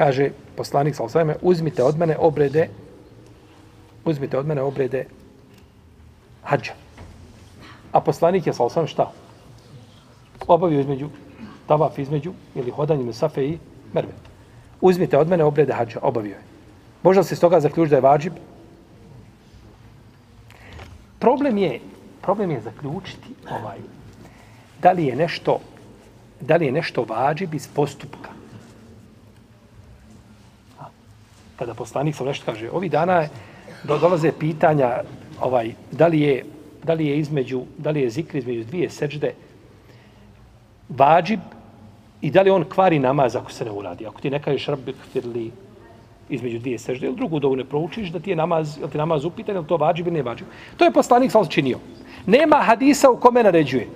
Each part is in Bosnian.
kaže poslanik sa osvajme, uzmite od mene obrede, uzmite od mene obrede hađa. A poslanik je sa osvajme šta? Obavio između, tavaf između, ili hodanje na safe i merve. Uzmite od mene obrede hađa, obavio je. Možda se s toga zaključi da je vađib? Problem je, problem je zaključiti ovaj, da li je nešto, da li je nešto vađib iz postupka. Kada poslanik sa nešto kaže, ovi dana je, do, dolaze pitanja ovaj, da li je da li je između, da li je zikr između dvije sećde vađib i da li on kvari namaz ako se ne uradi. Ako ti ne kažeš rabbi kfirli između dvije sežde, ili drugu dovu ne proučiš, da ti je namaz, ili ti namaz upitan, ili to vađib ili ne vađib. To je poslanik sam činio. Nema hadisa u kome naređuje.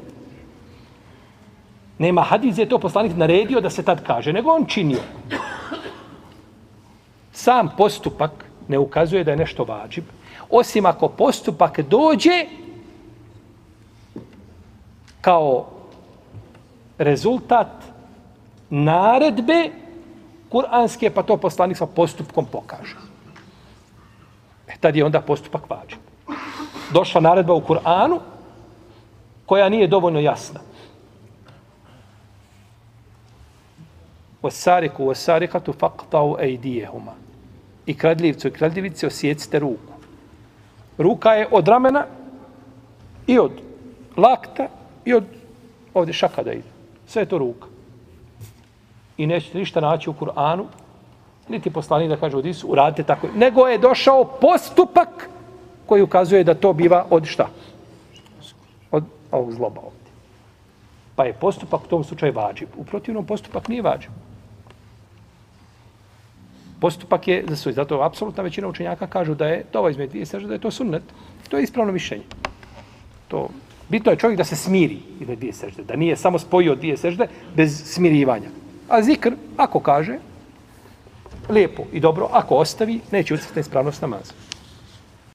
Nema hadis je to poslanik naredio da se tad kaže, nego on činio sam postupak ne ukazuje da je nešto vađib, osim ako postupak dođe kao rezultat naredbe kuranske, pa to poslanik sa postupkom pokaže. E, tad je onda postupak vađib. Došla naredba u Kur'anu koja nije dovoljno jasna. وَسَارِكُ وَسَارِكَةُ فَقْتَوْ اَيْدِيهُمَا i kradljivcu i kradljivici osjecite ruku. Ruka je od ramena i od lakta i od ovdje šaka da ide. Sve je to ruka. I nećete ništa naći u Kur'anu, niti poslani da kaže u Disu, uradite tako. Nego je došao postupak koji ukazuje da to biva od šta? Od ovog zloba ovdje. Pa je postupak u tom slučaju vađiv. U protivnom postupak nije vađiv postupak je za svoj. Zato apsolutna većina učenjaka kažu da je to ovo ovaj između dvije sežde, da je to sunnet. To je ispravno mišljenje. To, bitno je čovjek da se smiri između dvije sežde, da nije samo spojio dvije sežde bez smirivanja. A zikr, ako kaže, lijepo i dobro, ako ostavi, neće ucrti ispravnost namaza.